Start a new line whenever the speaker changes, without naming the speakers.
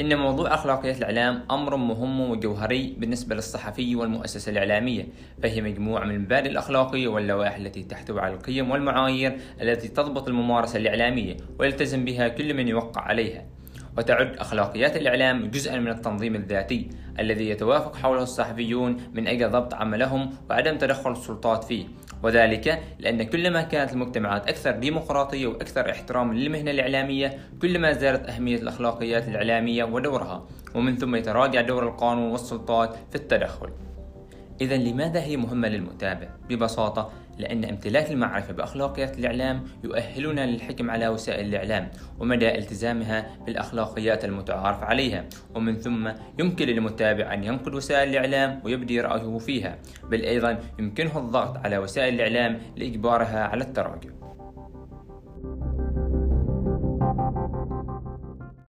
إن موضوع أخلاقيات الإعلام أمر مهم وجوهري بالنسبة للصحفي والمؤسسة الإعلامية فهي مجموعة من المبادئ الأخلاقية واللوائح التي تحتوي على القيم والمعايير التي تضبط الممارسة الإعلامية ويلتزم بها كل من يوقع عليها. وتعد أخلاقيات الإعلام جزءا من التنظيم الذاتي الذي يتوافق حوله الصحفيون من أجل ضبط عملهم وعدم تدخل السلطات فيه. وذلك لأن كلما كانت المجتمعات أكثر ديمقراطية وأكثر احتراما للمهنة الإعلامية كلما زادت أهمية الأخلاقيات الإعلامية ودورها. ومن ثم يتراجع دور القانون والسلطات في التدخل. إذا لماذا هي مهمة للمتابع؟ ببساطة لأن امتلاك المعرفة بأخلاقيات الإعلام يؤهلنا للحكم على وسائل الإعلام ومدى التزامها بالأخلاقيات المتعارف عليها ومن ثم يمكن للمتابع أن ينقد وسائل الإعلام ويبدي رأيه فيها بل أيضا يمكنه الضغط على وسائل الإعلام لإجبارها على التراجع